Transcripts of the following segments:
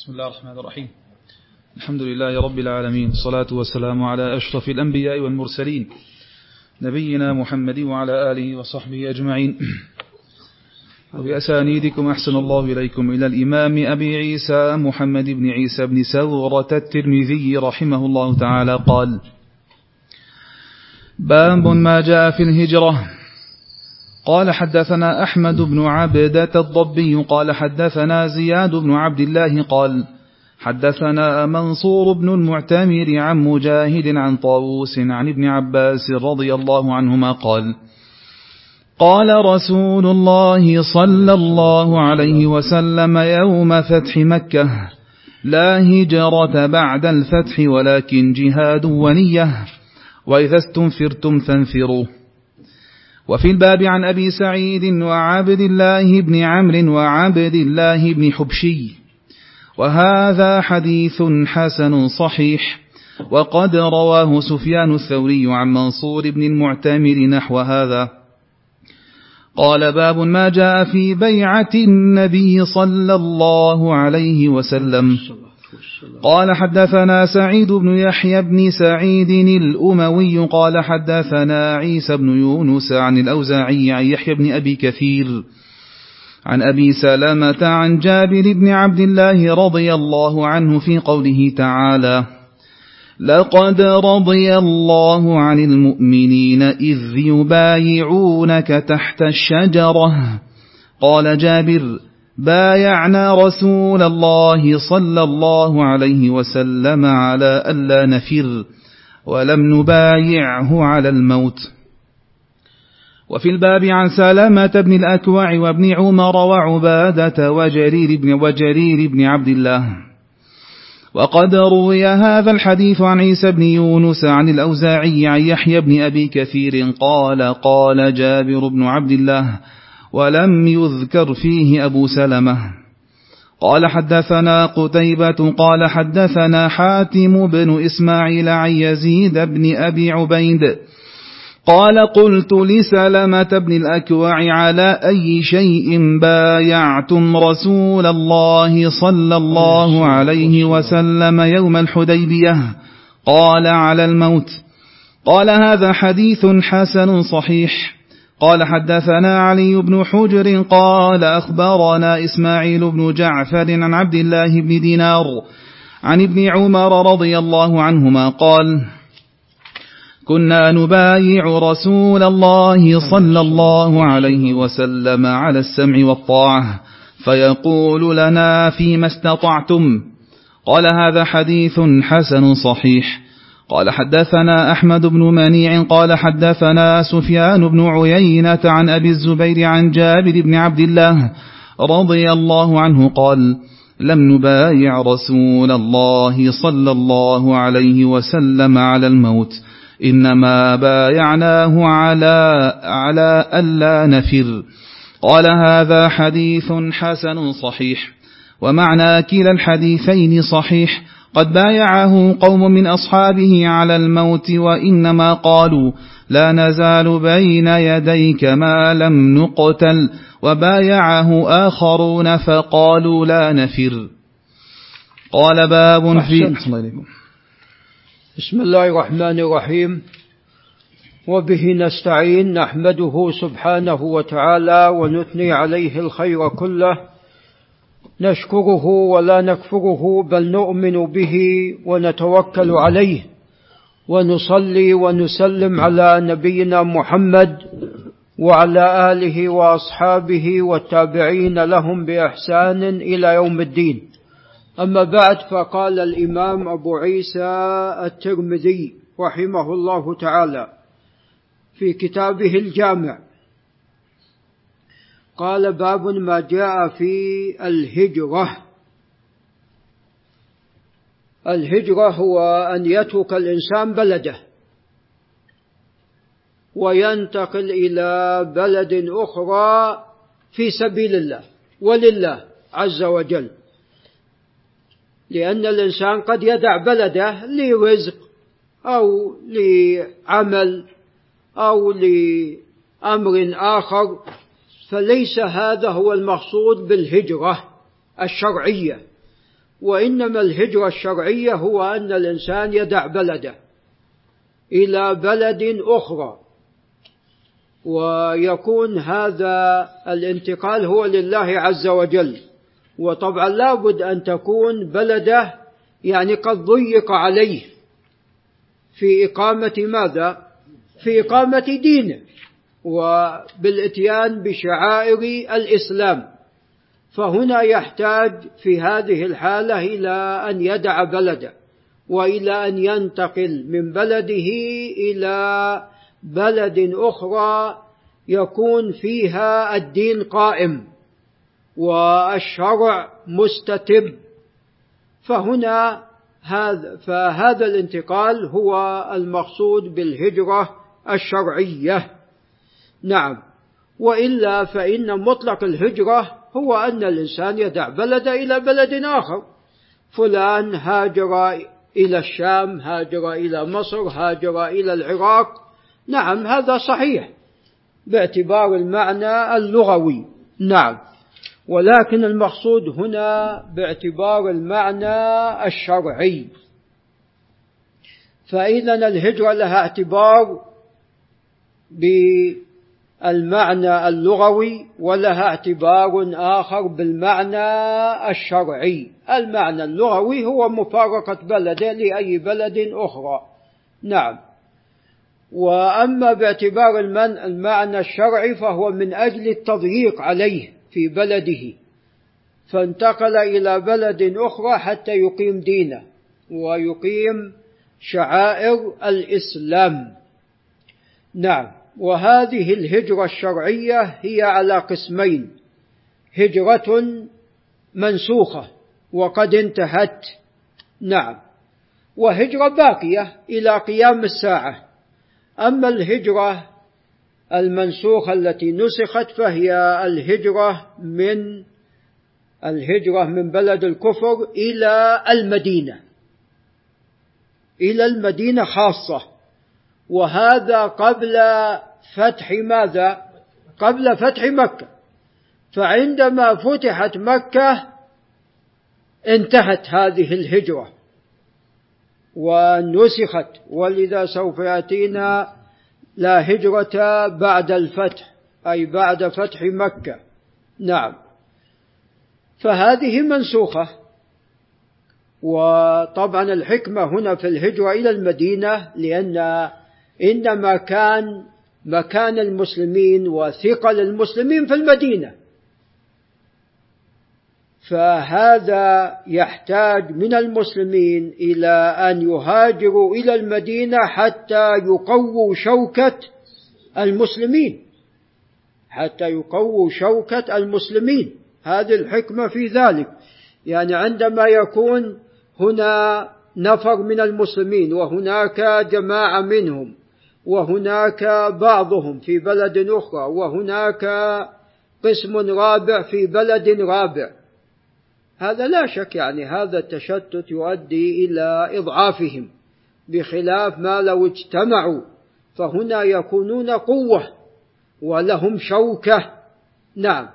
بسم الله الرحمن الرحيم. الحمد لله رب العالمين الصلاة والسلام على أشرف الأنبياء والمرسلين نبينا محمد وعلى آله وصحبه أجمعين. وبأسانيدكم أحسن الله إليكم. إلى الإمام أبي عيسى محمد بن عيسى بن سورة الترمذي رحمه الله تعالى قال باب ما جاء في الهجرة قال حدثنا أحمد بن عبدة الضبي قال حدثنا زياد بن عبد الله قال حدثنا منصور بن المعتمر عن مجاهد عن طاووس عن ابن عباس رضي الله عنهما قال قال رسول الله صلى الله عليه وسلم يوم فتح مكة لا هجرة بعد الفتح ولكن جهاد ونية وإذا استنفرتم فانفروا وفي الباب عن أبي سعيد وعبد الله بن عمرو وعبد الله بن حبشي. وهذا حديث حسن صحيح. وقد رواه سفيان الثوري عن منصور بن المعتمر نحو هذا. قال باب ما جاء في بيعة النبي صلى الله عليه وسلم. قال حدثنا سعيد بن يحيى بن سعيد الأموي قال حدثنا عيسى بن يونس عن الأوزاعي عن يحيى بن أبي كثير عن أبي سلامة عن جابر بن عبد الله رضي الله عنه في قوله تعالى لقد رضي الله عن المؤمنين إذ يبايعونك تحت الشجرة. قال جابر بايعنا رسول الله صلى الله عليه وسلم على ألا نفر ولم نبايعه على الموت. وفي الباب عن سلامة بن الأكوع وابن عمر وعبادة وجرير بن, وجرير بن عبد الله. وقد روي هذا الحديث عن عيسى بن يونس عن الأوزاعي عن يحيى بن أبي كثير قال قال جابر بن عبد الله ولم يذكر فيه أبو سلمة. قال حدثنا قتيبة قال حدثنا حاتم بن إسماعيل عن يزيد بن أبي عبيد. قال قلت لسلمة بن الأكوع على أي شيء بايعتم رسول الله صلى الله عليه وسلم يوم الحديبية؟ قال على الموت. قال هذا حديث حسن صحيح. قال حدثنا علي بن حجر قال أخبرنا إسماعيل بن جعفر عن عبد الله بن دينار عن ابن عمر رضي الله عنهما قال كنا نبايع رسول الله صلى الله عليه وسلم على السمع والطاعة فيقول لنا فيما استطعتم؟ قال هذا حديث حسن صحيح. قال حدثنا أحمد بن منيع قال حدثنا سفيان بن عيينة عن أبي الزبير عن جابر بن عبد الله رضي الله عنه قال لم نبايع رسول الله صلى الله عليه وسلم على الموت إنما بايعناه على على ألا نفر. قال هذا حديث حسن صحيح ومعنى كلا الحديثين صحيح قد بايعه قوم من أصحابه على الموت وإنما قالوا لا نزال بين يديك ما لم نقتل وبايعه آخرون فقالوا لا نفر. قال باب في بسم الله الرحمن الرحيم. وبه نستعين نحمده سبحانه وتعالى ونثني عليه الخير كله. نشكره ولا نكفره بل نؤمن به ونتوكل عليه ونصلي ونسلم على نبينا محمد وعلى آله وأصحابه والتابعين لهم بإحسان إلى يوم الدين. أما بعد فقال الإمام أبو عيسى الترمذي رحمه الله تعالى في كتابه الجامع قال باب ما جاء في الهجرة. الهجرة هو أن يترك الإنسان بلده وينتقل إلى بلد أخرى في سبيل الله ولله عز وجل. لأن الإنسان قد يدع بلده لرزق أو لعمل أو لأمر آخر. فليس هذا هو المقصود بالهجرة الشرعية وإنما الهجرة الشرعية هو أن الإنسان يدع بلده إلى بلد أخرى. ويكون هذا الانتقال هو لله عز وجل. وطبعا لابد أن تكون بلده يعني قد ضيق عليه. في إقامة ماذا؟ في إقامة دينه. وبالإتيان بشعائر الإسلام. فهنا يحتاج في هذه الحالة إلى أن يدع بلده وإلى أن ينتقل من بلده إلى بلد أخرى يكون فيها الدين قائم والشرع مستتب. فهنا هذا فهذا الانتقال هو المقصود بالهجرة الشرعية. نعم. وإلا فإن مطلق الهجرة هو أن الإنسان يدع بلده إلى بلد آخر. فلان هاجر إلى الشام هاجر إلى مصر هاجر إلى العراق. نعم هذا صحيح باعتبار المعنى اللغوي. نعم. ولكن المقصود هنا باعتبار المعنى الشرعي. فإذا الهجرة لها اعتبار بالمعنى اللغوي ولها اعتبار آخر بالمعنى الشرعي. المعنى اللغوي هو مفارقة بلده لأي بلد أخرى. نعم. وأما باعتبار المعنى الشرعي فهو من أجل التضييق عليه في بلده. فانتقل إلى بلد أخرى حتى يقيم دينه ويقيم شعائر الإسلام. نعم. وهذه الهجرة الشرعية هي على قسمين. هجرة منسوخة وقد انتهت. نعم. وهجرة باقية إلى قيام الساعة. أما الهجرة المنسوخة التي نسخت فهي الهجرة من الهجرة من بلد الكفر إلى المدينة. إلى المدينة خاصة. وهذا قبل فتح ماذا؟ قبل فتح مكة. فعندما فتحت مكة انتهت هذه الهجرة ونسخت. ولذا سوف يأتينا لا هجرة بعد الفتح أي بعد فتح مكة. نعم. فهذه منسوخة. وطبعا الحكمة هنا في الهجرة إلى المدينة لأن إنما كان مكان المسلمين وثقل المسلمين في المدينة. فهذا يحتاج من المسلمين إلى أن يهاجروا إلى المدينة حتى يقووا شوكة المسلمين. حتى يقووا شوكة المسلمين. هذه الحكمة في ذلك. يعني عندما يكون هنا نفر من المسلمين وهناك جماعة منهم وهناك بعضهم في بلد أخرى وهناك قسم رابع في بلد رابع. هذا لا شك يعني هذا التشتت يؤدي إلى إضعافهم بخلاف ما لو اجتمعوا فهنا يكونون قوة ولهم شوكة. نعم.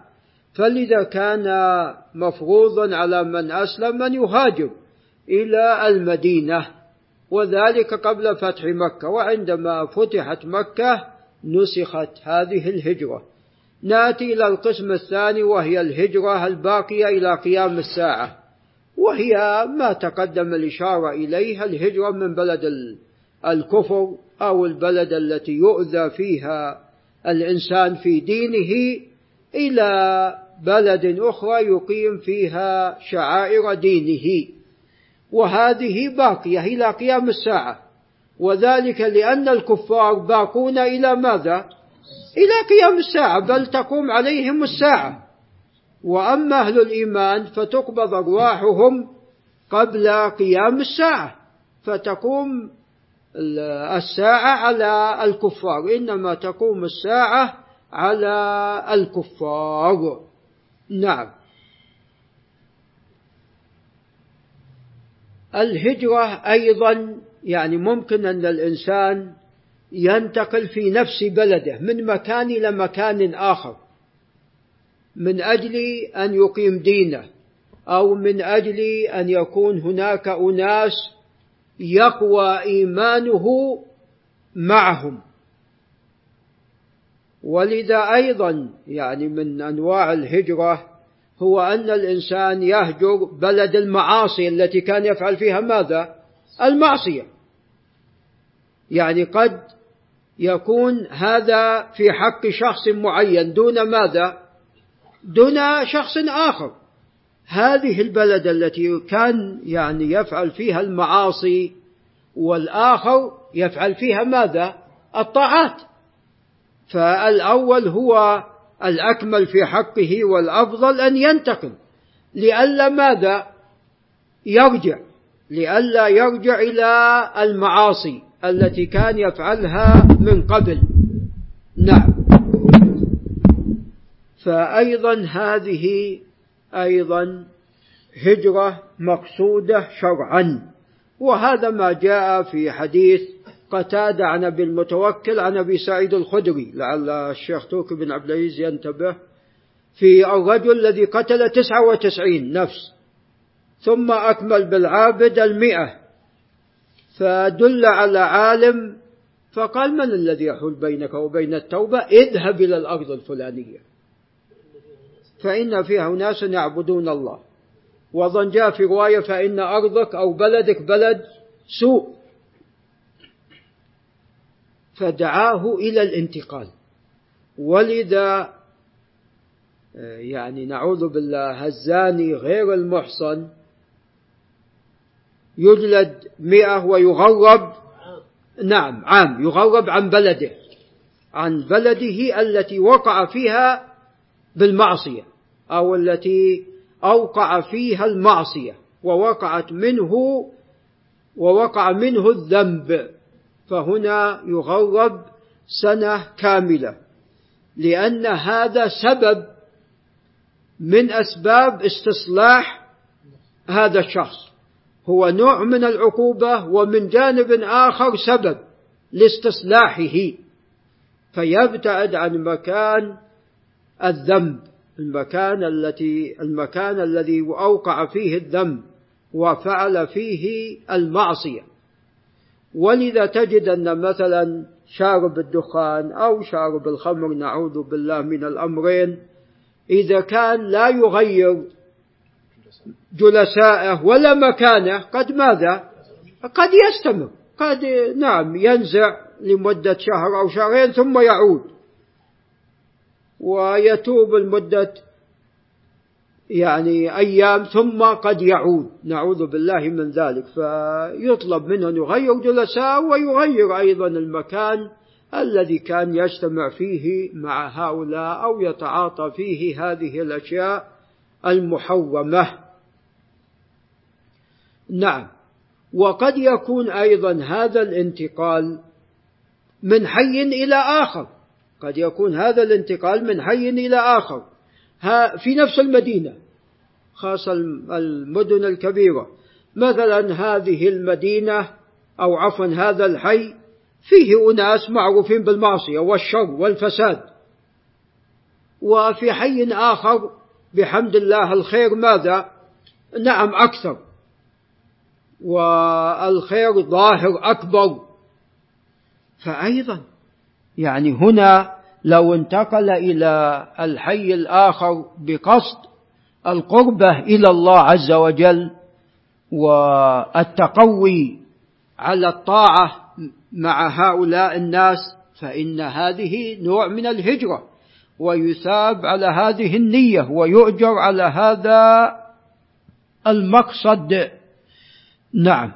فلذا كان مفروضا على من أسلم أن يهاجر إلى المدينة. وذلك قبل فتح مكة. وعندما فتحت مكة نسخت هذه الهجرة. نأتي إلى القسم الثاني وهي الهجرة الباقية إلى قيام الساعة. وهي ما تقدم الإشارة اليه الهجرة من بلد الكفر أو البلد التي يؤذى فيها الإنسان في دينه إلى بلد أخرى يقيم فيها شعائر دينه. وهذه باقية إلى قيام الساعة. وذلك لأن الكفار باقون إلى ماذا؟ إلى قيام الساعة بل تقوم عليهم الساعة. وأما أهل الإيمان فتقبض أرواحهم قبل قيام الساعة فتقوم الساعة على الكفار إنما تقوم الساعة على الكفار. نعم. الهجرة أيضا يعني ممكن أن الإنسان ينتقل في نفس بلده من مكان إلى مكان آخر من أجل أن يقيم دينه أو من أجل أن يكون هناك أناس يقوى إيمانه معهم. ولذا أيضا يعني من أنواع الهجرة هو أن الإنسان يهجر بلد المعاصي التي كان يفعل فيها ماذا؟ المعصية يعني قد يكون هذا في حق شخص معين دون ماذا؟ دون شخص آخر هذه البلد التي كان يعني يفعل فيها المعاصي والآخر يفعل فيها ماذا؟ الطاعات فالأول هو الأكمل في حقه والأفضل أن ينتقم. لئلا ماذا؟ يرجع. لئلا يرجع إلى المعاصي التي كان يفعلها من قبل. نعم. فأيضا هذه أيضا هجرة مقصودة شرعا. وهذا ما جاء في حديث قتادة عن أبي المتوكل عن أبي سعيد الخدري لعل الشيخ تركي بن عبد العزيز ينتبه. في الرجل الذي قتل تسعة وتسعين نفس ثم أكمل بالعابد المئة. فدل على عالم فقال من الذي يحول بينك وبين التوبة؟ اذهب إلى الأرض الفلانية. فإن فيها أناس يعبدون الله. وأظن جاء في رواية فإن أرضك أو بلدك بلد سوء. فدعاه إلى الانتقال. ولذا يعني نعوذ بالله الزاني غير المحصن. يجلد مئة ويغرب نعم عام يغرب عن بلده عن بلده التي وقع فيها بالمعصية أو التي أوقع فيها المعصية ووقعت منه ووقع منه الذنب. فهنا يغرب سنة كاملة. لأن هذا سبب من أسباب استصلاح هذا الشخص. هو نوع من العقوبة ومن جانب آخر سبب لاستصلاحه. فيبتعد عن مكان الذنب المكان التي المكان الذي أوقع فيه الذنب وفعل فيه المعصية. ولذا تجد أن مثلا شارب الدخان أو شارب الخمر نعوذ بالله من الأمرين إذا كان لا يغير جلسائه ولا مكانه قد ماذا؟ قد يستمر قد نعم ينزع لمدة شهر أو شهرين ثم يعود. ويتوب لمدة يعني أيام ثم قد يعود. نعوذ بالله من ذلك. فيطلب منه أن يغير جلساء ويغير أيضا المكان الذي كان يجتمع فيه مع هؤلاء أو يتعاطى فيه هذه الأشياء المحرمة نعم. وقد يكون أيضا هذا الانتقال من حي إلى آخر. قد يكون هذا الانتقال من حي إلى آخر. في نفس المدينة خاصة المدن الكبيرة. مثلا هذه المدينة أو عفوا هذا الحي فيه أناس معروفين بالمعصية والشر والفساد. وفي حي آخر بحمد الله الخير ماذا؟ نعم أكثر. والخير ظاهر أكبر. فأيضا يعني هنا لو انتقل إلى الحي الآخر بقصد القربة إلى الله عز وجل والتقوي على الطاعة مع هؤلاء الناس فإن هذه نوع من الهجرة ويثاب على هذه النية ويؤجر على هذا المقصد. نعم.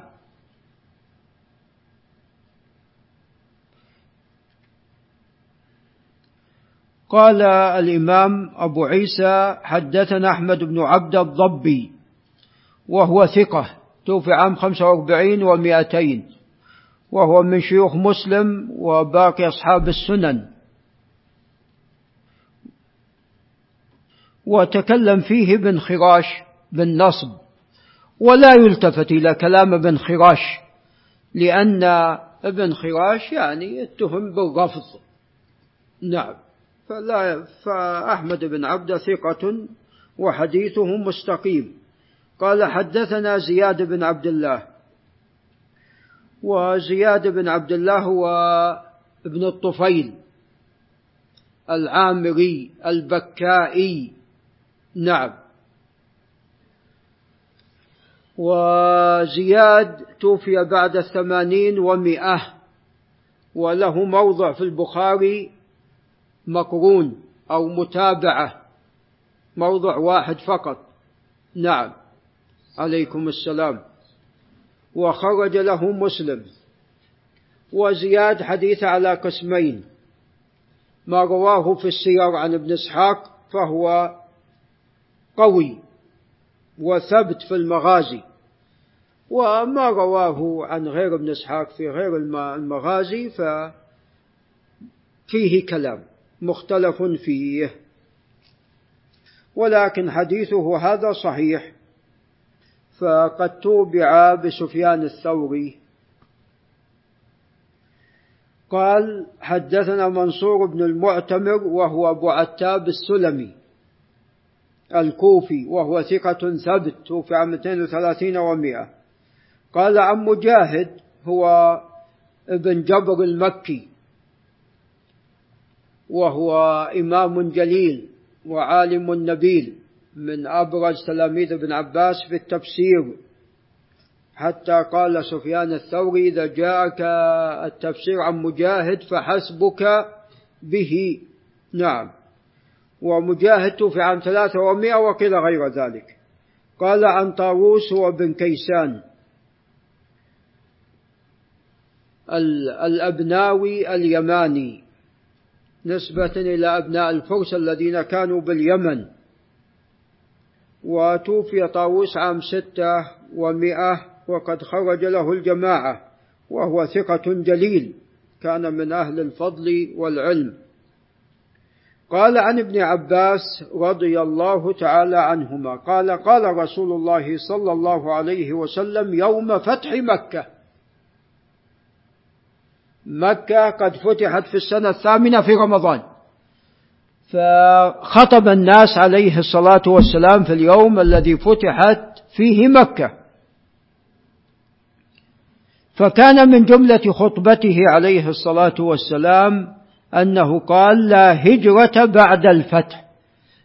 قال الإمام أبو عيسى حدثنا أحمد بن عبد الضبي وهو ثقة توفي عام 45 ومائتين وهو من شيوخ مسلم وباقي أصحاب السنن. وتكلم فيه ابن خراش بالنصب ولا يلتفت إلى كلام ابن خراش لأن ابن خراش يعني اتهم بالرفض. نعم. فلا فأحمد بن عبد ثقة وحديثه مستقيم. قال حدثنا زياد بن عبد الله. وزياد بن عبد الله هو ابن الطفيل العامري البكائي. نعم. وزياد توفي بعد الثمانين ومئة وله موضع في البخاري مقرون أو متابعة موضع واحد فقط. نعم. عليكم السلام. وخرج له مسلم. وزياد حديث على قسمين. ما رواه في السير عن ابن إسحاق فهو قوي وثبت في المغازي. وما رواه عن غير ابن إسحاق في غير المغازي ففيه كلام. مختلف فيه. ولكن حديثه هذا صحيح. فقد توبع بسفيان الثوري. قال حدثنا منصور بن المعتمر وهو أبو عتاب السلمي الكوفي وهو ثقة ثبت توفي عام 230 و100 قال عن مجاهد هو ابن جبر المكي. وهو إمام جليل وعالم نبيل من أبرز تلاميذ ابن عباس في التفسير. حتى قال سفيان الثوري إذا جاءك التفسير عن مجاهد فحسبك به. نعم. ومجاهد توفي عام ثلاثة ومائة وقيل غير ذلك. قال عن طاووس وابن كيسان. الأبناوي اليماني. نسبة إلى أبناء الفرس الذين كانوا باليمن. وتوفي طاووس عام ستة ومائة وقد خرج له الجماعة وهو ثقة جليل كان من أهل الفضل والعلم. قال عن ابن عباس رضي الله تعالى عنهما قال قال رسول الله صلى الله عليه وسلم يوم فتح مكة. مكة قد فتحت في السنة الثامنة في رمضان. فخطب الناس عليه الصلاة والسلام في اليوم الذي فتحت فيه مكة. فكان من جملة خطبته عليه الصلاة والسلام أنه قال لا هجرة بعد الفتح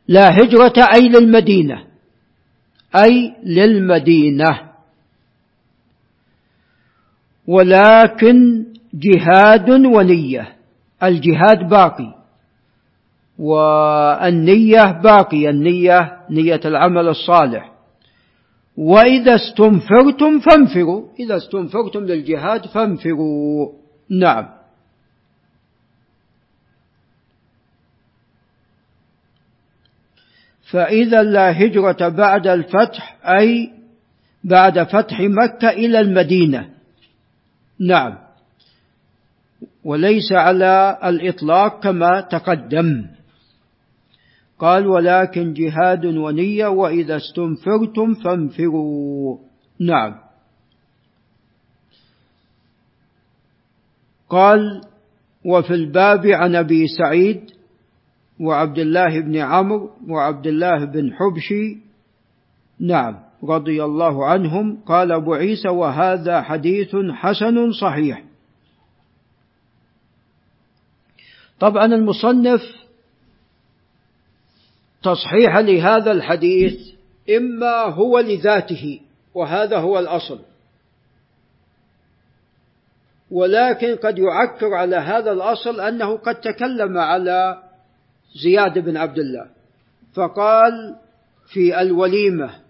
لا هجرة أي للمدينة أي للمدينة. ولكن جهاد ونية. الجهاد باقي. والنية باقية. النية نية العمل الصالح. وإذا استنفرتم فانفروا. إذا استنفرتم للجهاد فانفروا. نعم. فإذا لا هجرة بعد الفتح أي بعد فتح مكة إلى المدينة. نعم. وليس على الإطلاق كما تقدم. قال ولكن جهاد ونية وإذا استنفرتم فانفروا. نعم. قال وفي الباب عن أبي سعيد وعبد الله بن عمرو وعبد الله بن حبشي. نعم. رضي الله عنهم قال أبو عيسى وهذا حديث حسن صحيح. طبعا المصنف تصحيح لهذا الحديث إما هو لذاته وهذا هو الأصل. ولكن قد يعكر على هذا الأصل أنه قد تكلم على زياد بن عبد الله فقال في الوليمة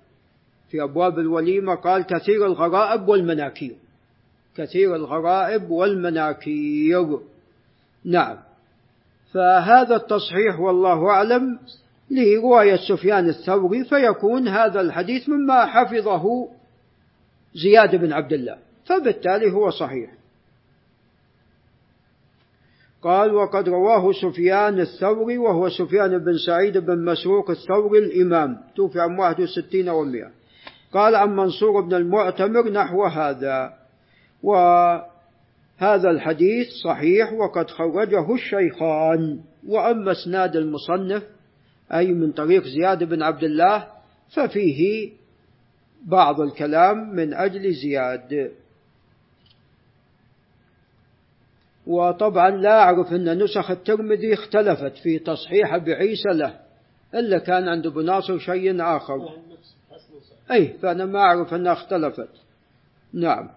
في أبواب الوليمة قال كثير الغرائب والمناكير. كثير الغرائب والمناكير. نعم. فهذا التصحيح والله أعلم لرواية سفيان الثوري فيكون هذا الحديث مما حفظه زياد بن عبد الله فبالتالي هو صحيح. قال وقد رواه سفيان الثوري وهو سفيان بن سعيد بن مسروق الثوري الإمام توفي عن 61 و100 قال عن منصور بن المعتمر نحو هذا وهذا الحديث صحيح وقد خرجه الشيخان وأما إسناد المصنف أي من طريق زياد بن عبد الله ففيه بعض الكلام من أجل زياد. وطبعا لا أعرف أن نسخ الترمذي اختلفت في تصحيح بعيسى له إلا كان عند أبو ناصر شيء آخر. أي فأنا ما أعرف أنها اختلفت. نعم.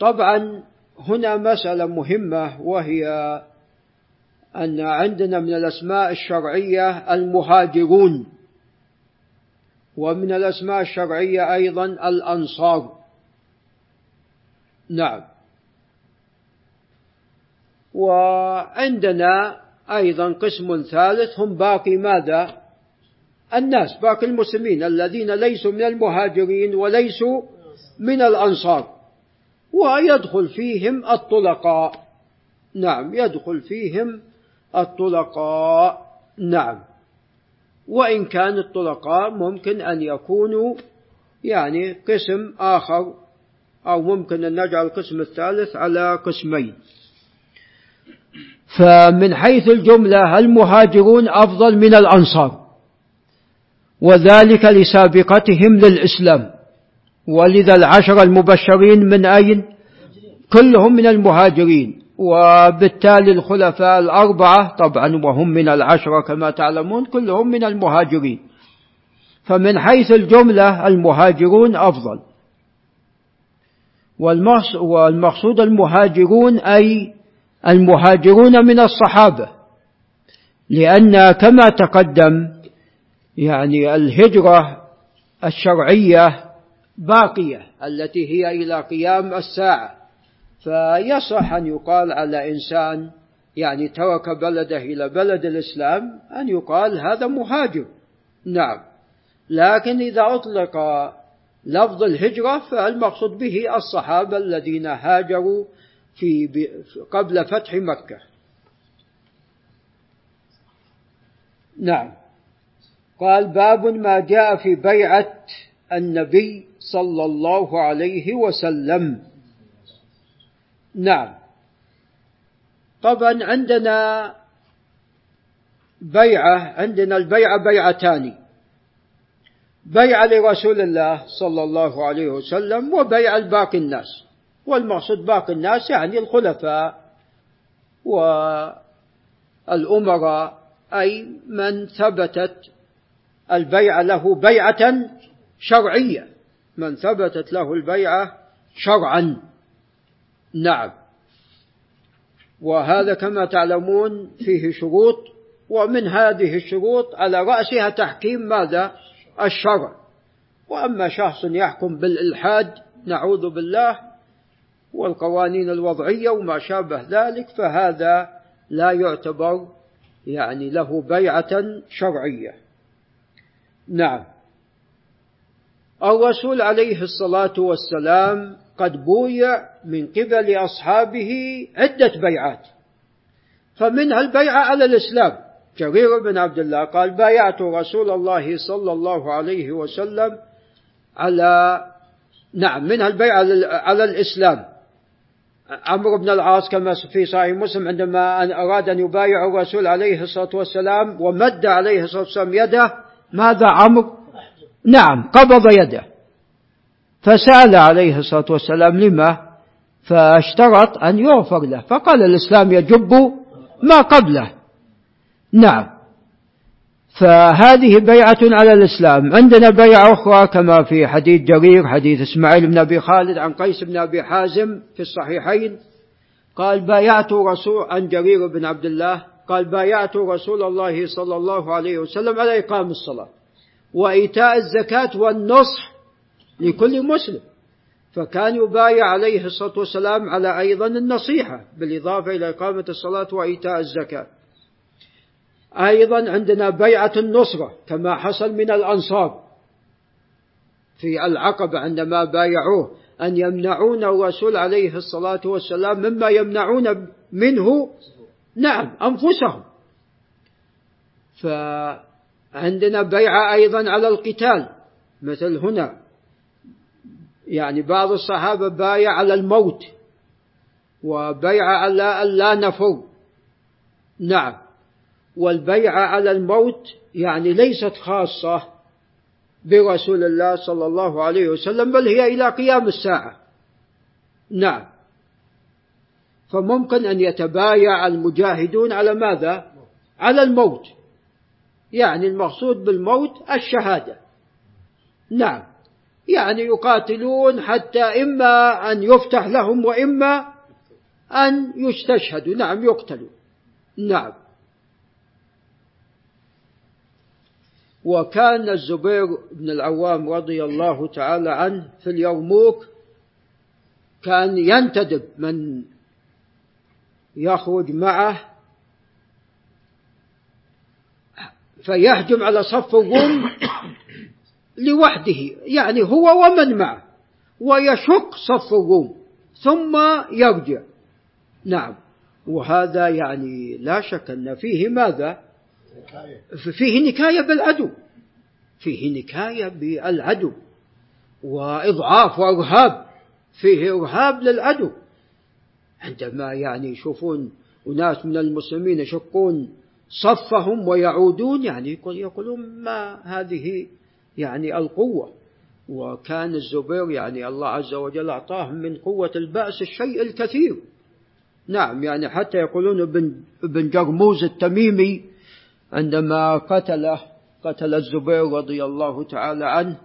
طبعا هنا مسألة مهمة وهي أن عندنا من الأسماء الشرعية المهاجرون ومن الأسماء الشرعية أيضا الأنصار. نعم. وعندنا أيضا قسم ثالث هم باقي ماذا؟ الناس باقي المسلمين الذين ليسوا من المهاجرين وليسوا من الأنصار. ويدخل فيهم الطلقاء. نعم يدخل فيهم الطلقاء. نعم. وإن كان الطلقاء ممكن أن يكونوا يعني قسم آخر أو ممكن أن نجعل القسم الثالث على قسمين. فمن حيث الجملة المهاجرون أفضل من الأنصار؟ وذلك لسابقتهم للإسلام. ولذا العشر المبشرين من أين؟ كلهم من المهاجرين. وبالتالي الخلفاء الأربعة طبعا وهم من العشرة كما تعلمون كلهم من المهاجرين. فمن حيث الجملة المهاجرون أفضل. والمقصود المهاجرون أي المهاجرون من الصحابة. لأن كما تقدم يعني الهجرة الشرعية باقية. التي هي إلى قيام الساعة. فيصح أن يقال على إنسان يعني ترك بلده إلى بلد الإسلام أن يقال هذا مهاجر. نعم. لكن إذا أطلق لفظ الهجرة فالمقصود به الصحابة الذين هاجروا في قبل فتح مكة. نعم. قال باب ما جاء في بيعة النبي صلى الله عليه وسلم. نعم. طبعا عندنا بيعة عندنا البيعة بيعتان. بيعة لرسول الله صلى الله عليه وسلم وبيعة لباقي الناس. والمقصود باقي الناس يعني الخلفاء والأمراء أي من ثبتت البيعة له بيعة شرعية. من ثبتت له البيعة شرعا. نعم. وهذا كما تعلمون فيه شروط ومن هذه الشروط على رأسها تحكيم ماذا؟ الشرع. وأما شخص يحكم بالإلحاد نعوذ بالله والقوانين الوضعية وما شابه ذلك فهذا لا يعتبر يعني له بيعة شرعية. نعم. الرسول عليه الصلاة والسلام قد بويع من قبل أصحابه عدة بيعات. فمنها البيعة على الإسلام. جرير بن عبد الله قال بايعت رسول الله صلى الله عليه وسلم على نعم منها البيعة على الإسلام. عمرو بن العاص كما في صحيح مسلم عندما أراد أن يبايع الرسول عليه الصلاة والسلام ومد عليه الصلاة والسلام يده ماذا عمرو؟ نعم قبض يده. فسأل عليه الصلاة والسلام لما؟ فاشترط أن يغفر له. فقال الإسلام يجب ما قبله. نعم. فهذه بيعة على الإسلام. عندنا بيعة أخرى كما في حديث جرير حديث إسماعيل بن أبي خالد عن قيس بن أبي حازم في الصحيحين. قال بايعت رسول عن جرير بن عبد الله قال بايعت رسول الله صلى الله عليه وسلم على إقام الصلاة وإيتاء الزكاة والنصح لكل مسلم. فكان يبايع عليه الصلاة والسلام على أيضا النصيحة بالإضافة إلى إقامة الصلاة وإيتاء الزكاة. أيضا عندنا بيعة النصرة كما حصل من الأنصار في العقبة عندما بايعوه أن يمنعون الرسول عليه الصلاة والسلام مما يمنعون منه نعم أنفسهم. فعندنا بيعة أيضا على القتال مثل هنا. يعني بعض الصحابة بايع على الموت وبيع على أن لا نفر نعم. والبيعة على الموت يعني ليست خاصة برسول الله صلى الله عليه وسلم بل هي إلى قيام الساعة. نعم. فممكن أن يتبايع المجاهدون على ماذا؟ على الموت. يعني المقصود بالموت الشهادة. نعم. يعني يقاتلون حتى إما أن يفتح لهم وإما أن يستشهدوا. نعم يقتلوا. نعم. وكان الزبير بن العوام رضي الله تعالى عنه في اليرموك كان ينتدب من يخرج معه فيهجم على صف الروم لوحده يعني هو ومن معه ويشق صف الروم ثم يرجع. نعم. وهذا يعني لا شك أن فيه ماذا؟ فيه نكاية بالعدو. فيه نكاية بالعدو. وإضعاف وإرهاب. فيه إرهاب للعدو. عندما يعني يشوفون أناس من المسلمين يشقون صفهم ويعودون يعني يقولون ما هذه يعني القوة. وكان الزبير يعني الله عز وجل أعطاه من قوة البأس الشيء الكثير. نعم يعني حتى يقولون ابن, ابن جرموز التميمي عندما قتله قتل الزبير رضي الله تعالى عنه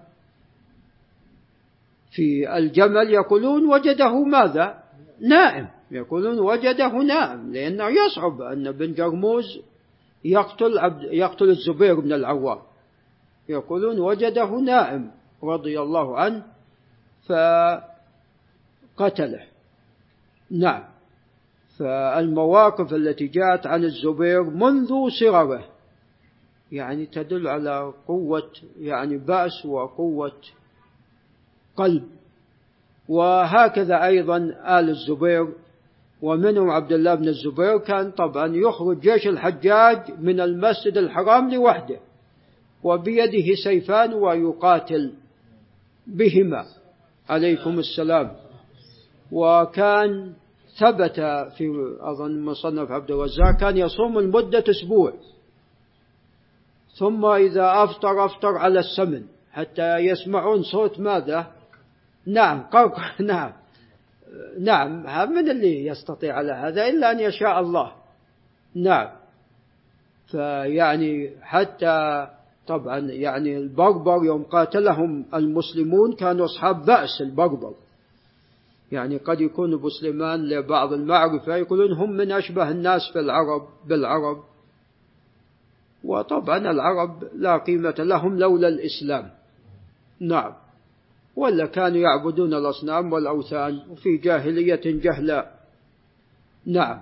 في الجمل يقولون وجده ماذا؟ نائم. يقولون وجده نائم لأنه يصعب أن ابن جرموز يقتل, عبد يقتل الزبير بن العوام. يقولون وجده نائم رضي الله عنه فقتله. نعم. فالمواقف التي جاءت عن الزبير منذ صغره يعني تدل على قوة يعني بأس وقوة قلب. وهكذا أيضا آل الزبير ومنهم عبد الله بن الزبير كان طبعا يخرج جيش الحجاج من المسجد الحرام لوحده وبيده سيفان ويقاتل بهما. عليكم السلام. وكان ثبت في أظن مصنف عبد الرزاق كان يصوم لمدة أسبوع. ثم إذا أفطر أفطر على السمن حتى يسمعون صوت ماذا؟ نعم قرق نعم. نعم من اللي يستطيع على هذا إلا أن يشاء الله. نعم. فيعني حتى طبعا يعني البربر يوم قاتلهم المسلمون كانوا أصحاب بأس البربر يعني قد يكونوا مسلمان لبعض المعرفة يقولون هم من أشبه الناس في العرب بالعرب. وطبعا العرب لا قيمة لهم لولا الإسلام. نعم. ولا كانوا يعبدون الأصنام والأوثان وفي جاهلية جهلا. نعم.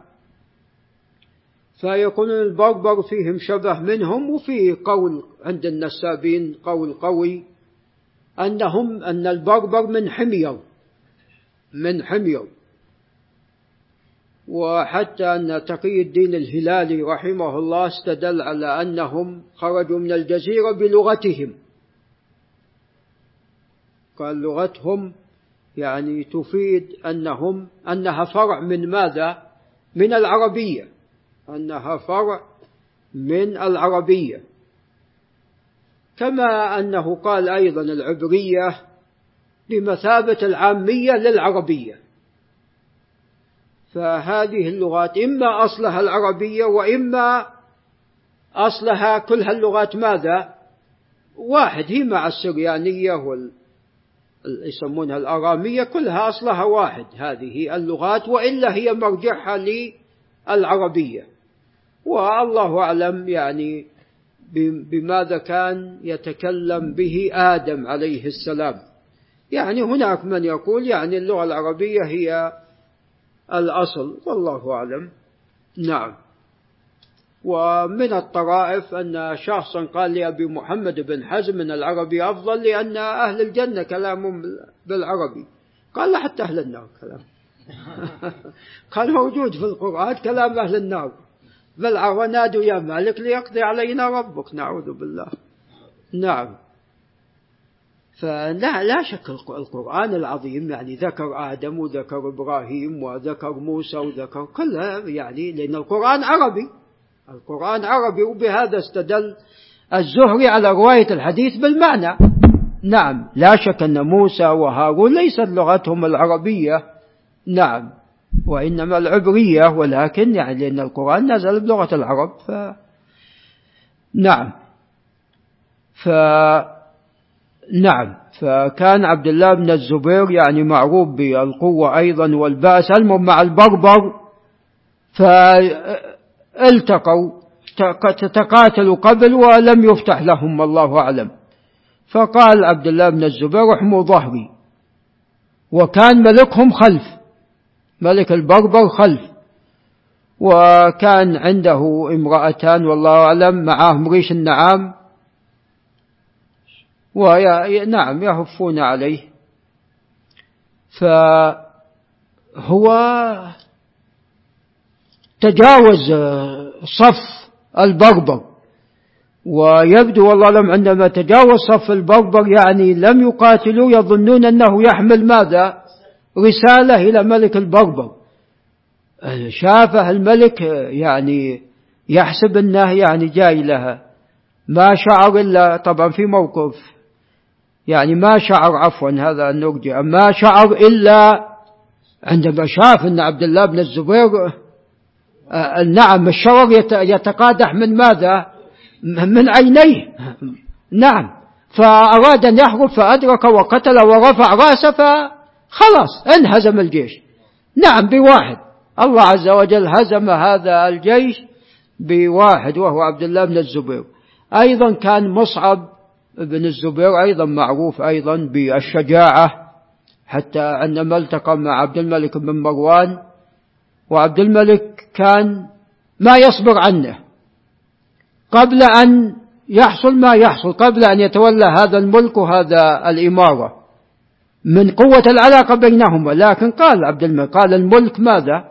فيكون البربر فيهم شبه منهم وفي قول عند النسابين قول قوي أنهم أن البربر من حمير من حمير. وحتى أن تقي الدين الهلالي رحمه الله استدل على أنهم خرجوا من الجزيرة بلغتهم. قال لغتهم يعني تفيد أنهم أنها فرع من ماذا؟ من العربية. أنها فرع من العربية. كما أنه قال أيضا العبرية بمثابة العامية للعربية. فهذه اللغات إما أصلها العربية وإما أصلها كل هاللغات ماذا؟ واحد هي مع السريانية وال يسمونها الآرامية كلها أصلها واحد. هذه اللغات وإلا هي مرجعها للعربية. والله أعلم يعني بماذا كان يتكلم به آدم عليه السلام. يعني هناك من يقول يعني اللغة العربية هي الأصل. والله أعلم. نعم. ومن الطرائف أن شخصا قال لأبي محمد بن حزم أن العربي أفضل لأن أهل الجنة كلامهم بالعربي. قال حتى أهل النار كلام. قال موجود في القرآن كلام أهل النار. بل ونادوا يا مالك ليقضي علينا ربك. نعوذ بالله. نعم. فلا لا شك القرآن العظيم يعني ذكر آدم وذكر إبراهيم وذكر موسى وذكر كلها يعني لأن القرآن عربي. القرآن عربي وبهذا استدل الزهري على رواية الحديث بالمعنى. نعم لا شك أن موسى وهارون ليست لغتهم العربية. نعم وإنما العبرية ولكن يعني لأن القرآن نزل بلغة العرب ف نعم. ف نعم فكان عبد الله بن الزبير يعني معروف بالقوة أيضا والبأس المهم مع البربر. فالتقوا تقاتلوا قبل ولم يفتح لهم والله أعلم. فقال عبد الله بن الزبير احموا ظهري. وكان ملكهم خلف ملك البربر خلف. وكان عنده امرأتان والله أعلم معهم ريش النعام. ونعم يهفون عليه. فهو تجاوز صف البربر ويبدو والله أعلم عندما تجاوز صف البربر يعني لم يقاتلوا يظنون أنه يحمل ماذا؟ رسالة إلى ملك البربر شافه الملك يعني يحسب أنه يعني جاي لها. ما شعر إلا طبعا في موقف. يعني ما شعر عفوا هذا النرجع ما شعر إلا عندما شاف أن عبد الله بن الزبير نعم الشرر يتقادح من ماذا؟ من عينيه. نعم. فأراد أن يحرب فأدرك وقتل ورفع رأسه فخلاص انهزم الجيش. نعم بواحد. الله عز وجل هزم هذا الجيش بواحد وهو عبد الله بن الزبير. أيضا كان مصعب بن الزبير أيضا معروف أيضا بالشجاعة حتى عندما التقى مع عبد الملك بن مروان وعبد الملك كان ما يصبر عنه. قبل أن يحصل ما يحصل قبل أن يتولى هذا الملك وهذا الإمارة. من قوة العلاقة بينهما لكن قال عبد الملك قال الملك ماذا؟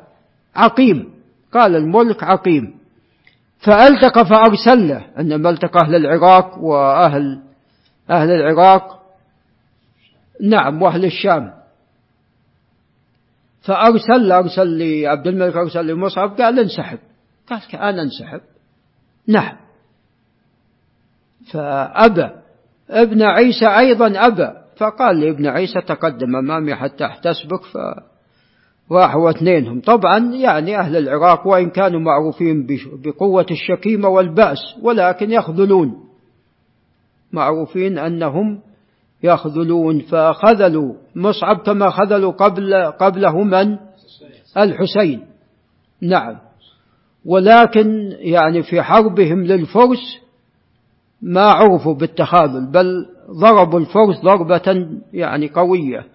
عقيم. قال الملك عقيم. فالتقى فأرسل له عندما التقى أهل العراق وأهل أهل العراق. نعم وأهل الشام. فأرسل أرسل لعبد الملك أرسل لمصعب قال انسحب. قال أنا انسحب. نعم. فأبى. ابن عيسى أيضا أبى. فقال لابن عيسى تقدم أمامي حتى أحتسبك فراحوا اثنينهم طبعا يعني أهل العراق وإن كانوا معروفين بقوة الشكيمة والبأس ولكن يخذلون. معروفين أنهم يخذلون فخذلوا مصعب كما خذلوا قبل قبله من؟ الحسين. نعم. ولكن يعني في حربهم للفرس ما عرفوا بالتخاذل بل ضربوا الفرس ضربة يعني قوية.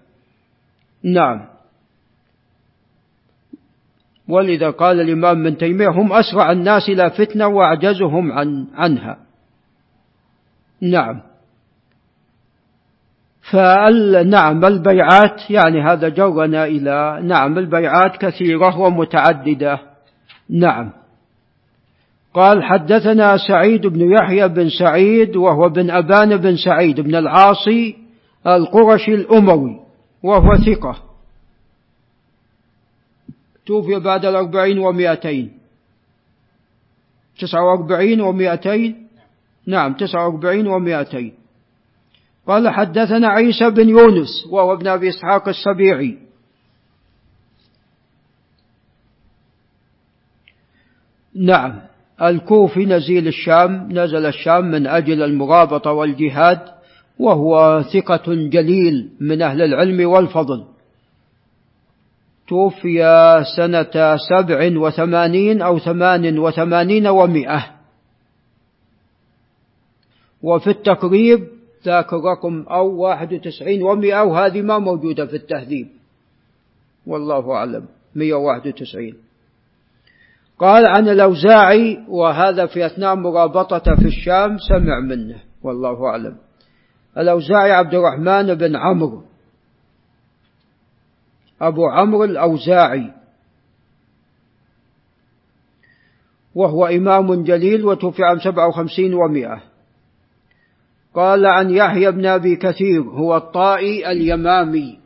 نعم. ولذا قال الإمام من تيمية هم أسرع الناس إلى فتنة وأعجزهم عن عنها. نعم. فنعم البيعات يعني هذا جرنا إلى نعم البيعات كثيرة ومتعددة. نعم. قال حدثنا سعيد بن يحيى بن سعيد وهو بن أبان بن سعيد بن العاصي القرشي الأموي وهو ثقة. توفي بعد الأربعين ومائتين تسعة وأربعين ومائتين نعم تسعة وأربعين ومائتين قال حدثنا عيسى بن يونس وهو ابن أبي إسحاق السبيعي نعم الكوفي نزيل الشام نزل الشام من أجل المرابطة والجهاد وهو ثقة جليل من أهل العلم والفضل. توفي سنة سبع وثمانين أو ثمان وثمانين ومئة. وفي التقريب ذاك الرقم أو واحد وتسعين ومئة وهذه ما موجودة في التهذيب. والله أعلم. مئة واحد وتسعين. قال عن الأوزاعي وهذا في أثناء مرابطته في الشام سمع منه. والله أعلم. الأوزاعي عبد الرحمن بن عمرو. أبو عمرو الأوزاعي. وهو إمام جليل وتوفي عام سبعة وخمسين ومائة قال عن يحيى بن أبي كثير هو الطائي اليمامي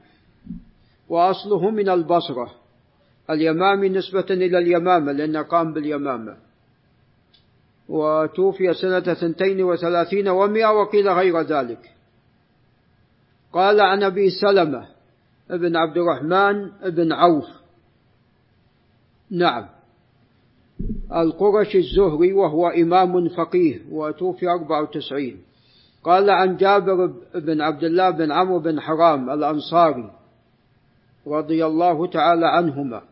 وأصله من البصرة. اليمامي نسبة إلى اليمامة لأنه قام باليمامة. وتوفي سنة ثنتين وثلاثين ومئة وقيل غير ذلك. قال عن أبي سلمة ابن عبد الرحمن بن عوف. نعم. القرش الزهري وهو إمام فقيه وتوفي 94 قال عن جابر بن عبد الله بن عمرو بن حرام الأنصاري رضي الله تعالى عنهما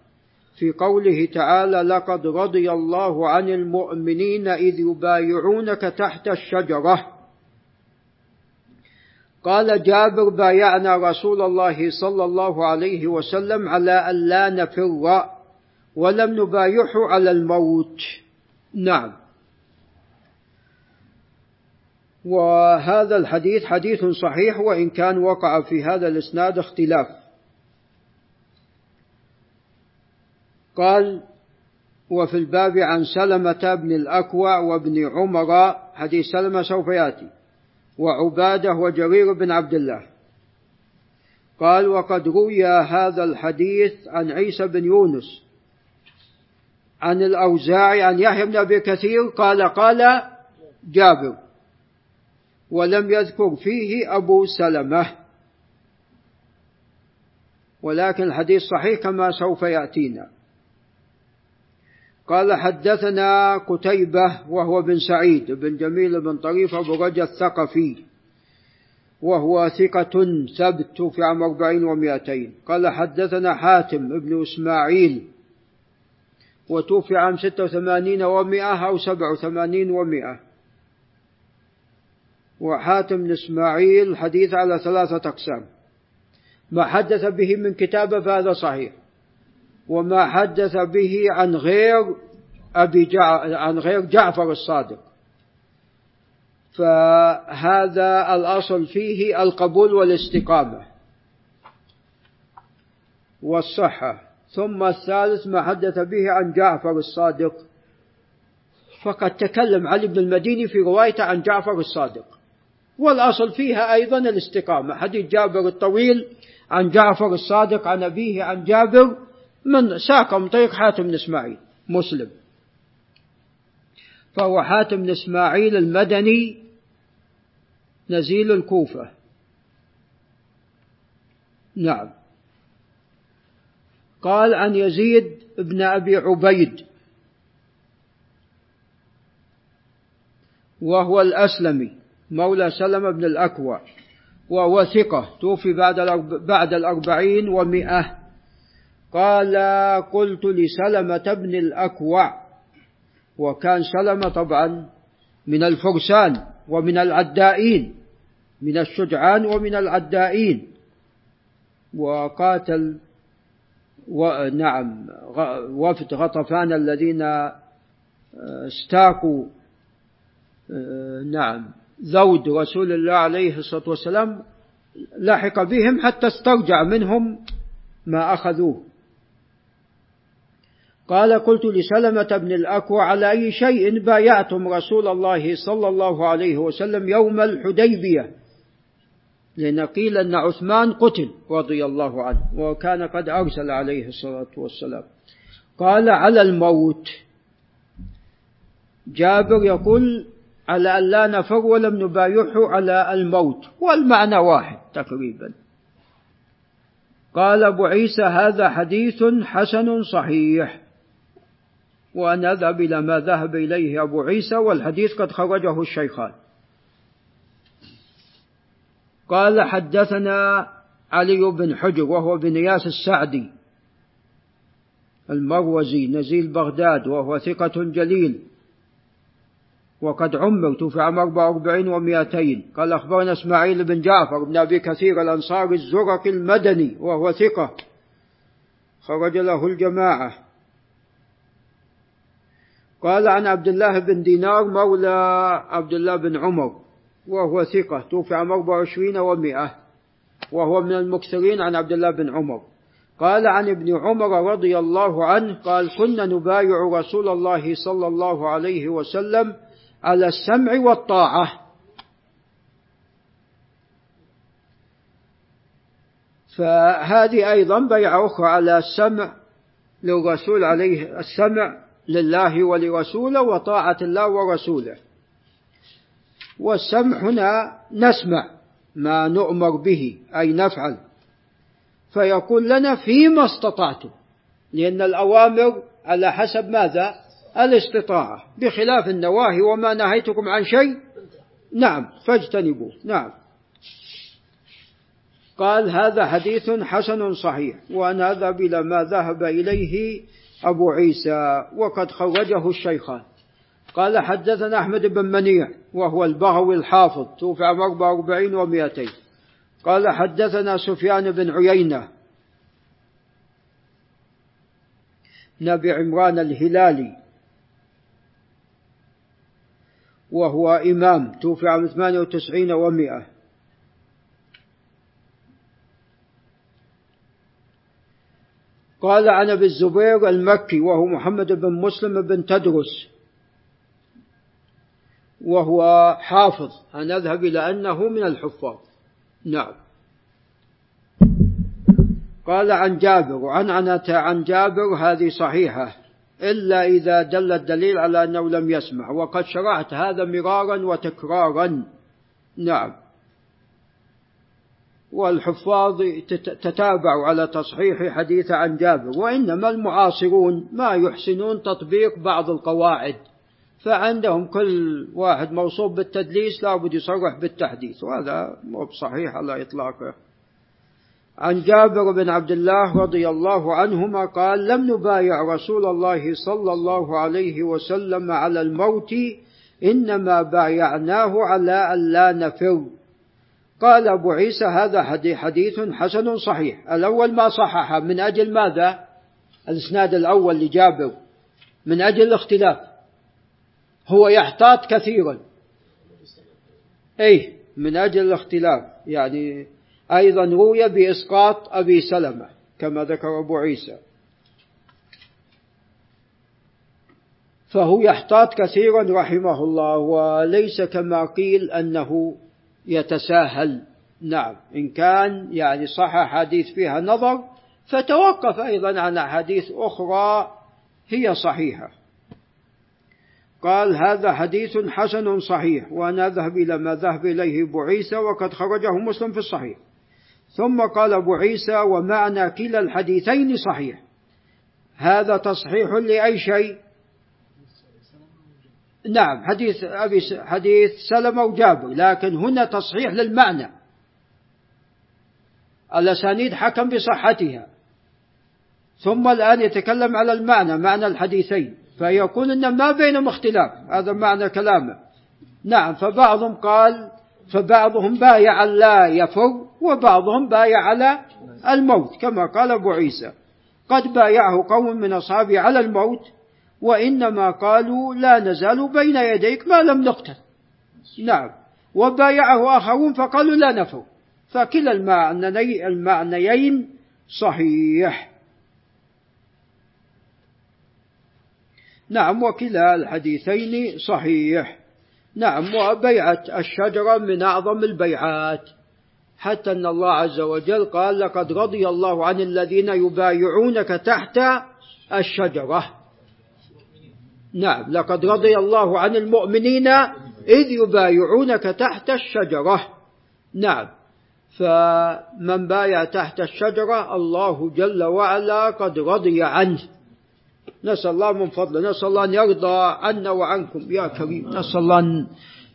في قوله تعالى لقد رضي الله عن المؤمنين إذ يبايعونك تحت الشجرة. قال جابر بايعنا رسول الله صلى الله عليه وسلم على أن لا نفر ولم نبايعه على الموت. نعم. وهذا الحديث حديث صحيح وإن كان وقع في هذا الإسناد اختلاف. قال وفي الباب عن سلمة بن الأكوع وابن عمر حديث سلمة سوف يأتي وعبادة وجرير بن عبد الله. قال وقد روي هذا الحديث عن عيسى بن يونس عن الأوزاعي عن يحيى بن أبي كثير قال قال جابر. ولم يذكر فيه أبو سلمة. ولكن الحديث صحيح كما سوف يأتينا. قال حدثنا قتيبة وهو بن سعيد بن جميل بن طريف أبو رجا الثقفي وهو ثقة ثبت في عام أربعين ومائتين. قال حدثنا حاتم بن إسماعيل وتوفي عام ستة وثمانين ومائة أو سبع وثمانين ومائة. وحاتم بن إسماعيل حديث على ثلاثة أقسام. ما حدث به من كتابة فهذا صحيح. وما حدث به عن غير أبي جع... عن غير جعفر الصادق. فهذا الأصل فيه القبول والاستقامة. والصحة. ثم الثالث ما حدث به عن جعفر الصادق. فقد تكلم علي بن المديني في روايته عن جعفر الصادق. والأصل فيها أيضا الاستقامة. حديث جابر الطويل عن جعفر الصادق عن أبيه عن جابر من ساق من طريق حاتم بن إسماعيل مسلم. فهو حاتم بن إسماعيل المدني نزيل الكوفة. نعم. قال عن يزيد بن أبي عبيد وهو الأسلمي. مولى سلمة بن الأكوع وهو ثقة توفي بعد بعد الأربعين ومئة. قال قلت لسلمة بن الأكوع وكان سلمة طبعا من الفرسان ومن العدائين من الشجعان ومن العدائين. وقاتل ونعم وفد غطفان الذين استاقوا نعم. ذود رسول الله عليه الصلاة والسلام لحق بهم حتى استرجع منهم ما أخذوه. قال قلت لسلمة بن الأكوع على أي شيء بايعتم رسول الله صلى الله عليه وسلم يوم الحديبية؟ لأن قيل أن عثمان قتل رضي الله عنه وكان قد أرسل عليه الصلاة والسلام. قال على الموت. جابر يقول على أن لا نفر ولم نبايعه على الموت والمعنى واحد تقريبا. قال أبو عيسى هذا حديث حسن صحيح. وأن أذهب إلى ما ذهب إليه أبو عيسى والحديث قد خرجه الشيخان. قال حدثنا علي بن حجر وهو بن ياس السعدي المروزي نزيل بغداد وهو ثقة جليل. وقد عمر توفي عام 44 ومئتين. قال أخبرنا إسماعيل بن جعفر بن أبي كثير الأنصاري الزرق المدني وهو ثقة. خرج له الجماعة. قال عن عبد الله بن دينار مولى عبد الله بن عمر وهو ثقة. توفي عام 24 ومئة وهو من المكثرين عن عبد الله بن عمر. قال عن ابن عمر رضي الله عنه قال كنا نبايع رسول الله صلى الله عليه وسلم على السمع والطاعة. فهذه أيضا أخرى على السمع للرسول عليه السمع لله ولرسوله وطاعة الله ورسوله. والسمع هنا نسمع ما نؤمر به أي نفعل. فيقول لنا فيما استطعتم لأن الأوامر على حسب ماذا؟ الاستطاعة بخلاف النواهي وما نهيتكم عن شيء. نعم فاجتنبوه. نعم. قال هذا حديث حسن صحيح وأنا أذهب إلى ما ذهب إليه أبو عيسى وقد خرجه الشيخان. قال حدثنا أحمد بن منيع وهو البغوي الحافظ توفي عام 44 و200 قال حدثنا سفيان بن عيينة نبي عمران الهلالي وهو إمام. توفي عام 98 و100 قال عن ابي الزبير المكي وهو محمد بن مسلم بن تدرس. وهو حافظ. هنذهب إلى أنه من الحفاظ. نعم. قال عن جابر وعن عن جابر هذه صحيحة. إلا إذا دل الدليل على أنه لم يسمع وقد شرعت هذا مرارا وتكرارا. نعم. والحفاظ تتابع على تصحيح حديث عن جابر وإنما المعاصرون ما يحسنون تطبيق بعض القواعد فعندهم كل واحد موصوف بالتدليس لابد يصرح بالتحديث وهذا مو صحيح على إطلاقه. عن جابر بن عبد الله رضي الله عنهما قال لم نبايع رسول الله صلى الله عليه وسلم على الموت إنما بايعناه على أن لا نفر. قال أبو عيسى هذا حديث حسن صحيح. الأول ما صحح من أجل ماذا؟ الإسناد الأول لجابر. من أجل الاختلاف. هو يحتاط كثيرا. أي من أجل الاختلاف. يعني أيضا روي بإسقاط أبي سلمة كما ذكر أبو عيسى. فهو يحتاط كثيرا رحمه الله وليس كما قيل أنه يتساهل. نعم إن كان يعني صح حديث فيها نظر فتوقف أيضا عن أحاديث أخرى هي صحيحة. قال هذا حديث حسن صحيح وأنا أذهب إلى ما ذهب إليه أبو عيسى وقد خرجه مسلم في الصحيح. ثم قال أبو عيسى ومعنى كلا الحديثين صحيح. هذا تصحيح لأي شيء؟ نعم حديث أبي حديث سلمة وجابر لكن هنا تصحيح للمعنى. الأسانيد حكم بصحتها. ثم الآن يتكلم على المعنى معنى الحديثين فيكون أن ما بينهم اختلاف هذا معنى كلامه. نعم فبعضهم قال فبعضهم بايع لا يفر وبعضهم بايع على الموت كما قال أبو عيسى. قد بايعه قوم من أصحابه على الموت وإنما قالوا لا نزال بين يديك ما لم نقتل. نعم. وبايعه آخرون فقالوا لا نفر فكلا المعنيين صحيح. نعم وكلا الحديثين صحيح. نعم وبيعة الشجرة من أعظم البيعات. حتى أن الله عز وجل قال لقد رضي الله عن الذين يبايعونك تحت الشجرة. نعم لقد رضي الله عن المؤمنين إذ يبايعونك تحت الشجرة. نعم فمن بايع تحت الشجرة الله جل وعلا قد رضي عنه. نسأل الله من فضله. نسأل الله أن يرضى عنا وعنكم. يا كريم. نسأل الله أن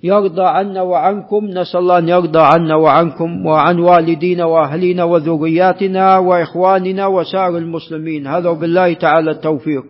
يرضى عنا وعنكم. نسأل الله أن يرضى عنا وعنكم وعن والدينا وأهلينا وذرياتنا وإخواننا وسائر المسلمين. هذا وبالله تعالى التوفيق.